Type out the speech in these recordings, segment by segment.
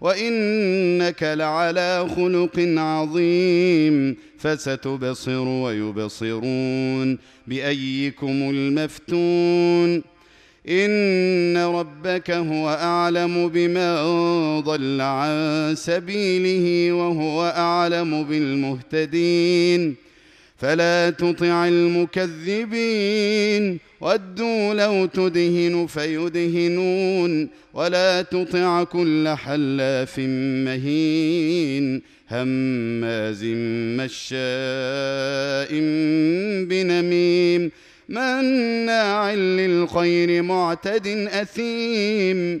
وإنك لعلى خلق عظيم فستبصر ويبصرون بأيكم المفتون إن ربك هو أعلم بمن ضل عن سبيله وهو أعلم بالمهتدين فلا تطع المكذبين. ودوا لو تدهن فيدهنون. ولا تطع كل حلاف مهين. هماز مشاء بنميم. مناع للخير معتد أثيم.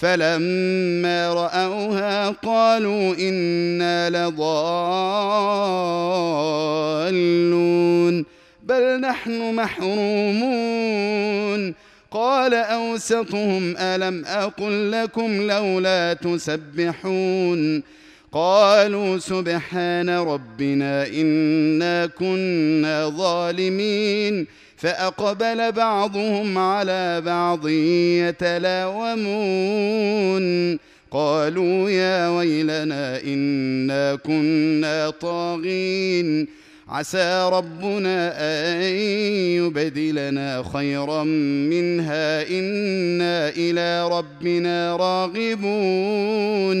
فلما رأوها قالوا إنا لضالون بل نحن محرومون قال أوسطهم ألم أقل لكم لولا تسبحون قالوا سبحان ربنا إنا كنا ظالمين فأقبل بعضهم على بعض يتلاومون. قالوا يا ويلنا إنا كنا طاغين. عسى ربنا أن يبدلنا خيرا منها. إنا إلى ربنا راغبون.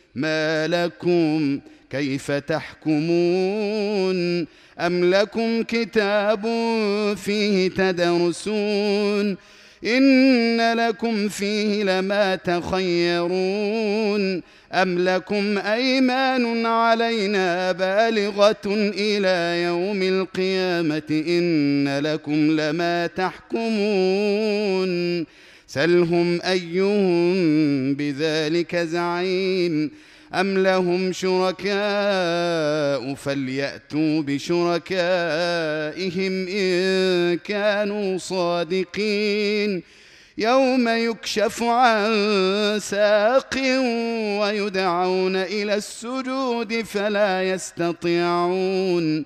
ما لكم كيف تحكمون أم لكم كتاب فيه تدرسون إن لكم فيه لما تخيرون أم لكم أيمان علينا بالغة إلى يوم القيامة إن لكم لما تحكمون سلهم أيهم بذلك زعيم أم لهم شركاء فليأتوا بشركائهم إن كانوا صادقين يوم يكشف عن ساق ويدعون إلى السجود فلا يستطيعون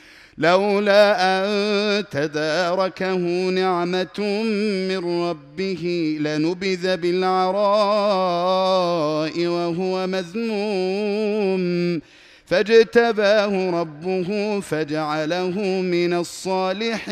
لولا أن تداركه نعمة من ربه لنبذ بالعراء وهو مذموم. فاجتباه ربه فجعله من الصالحين.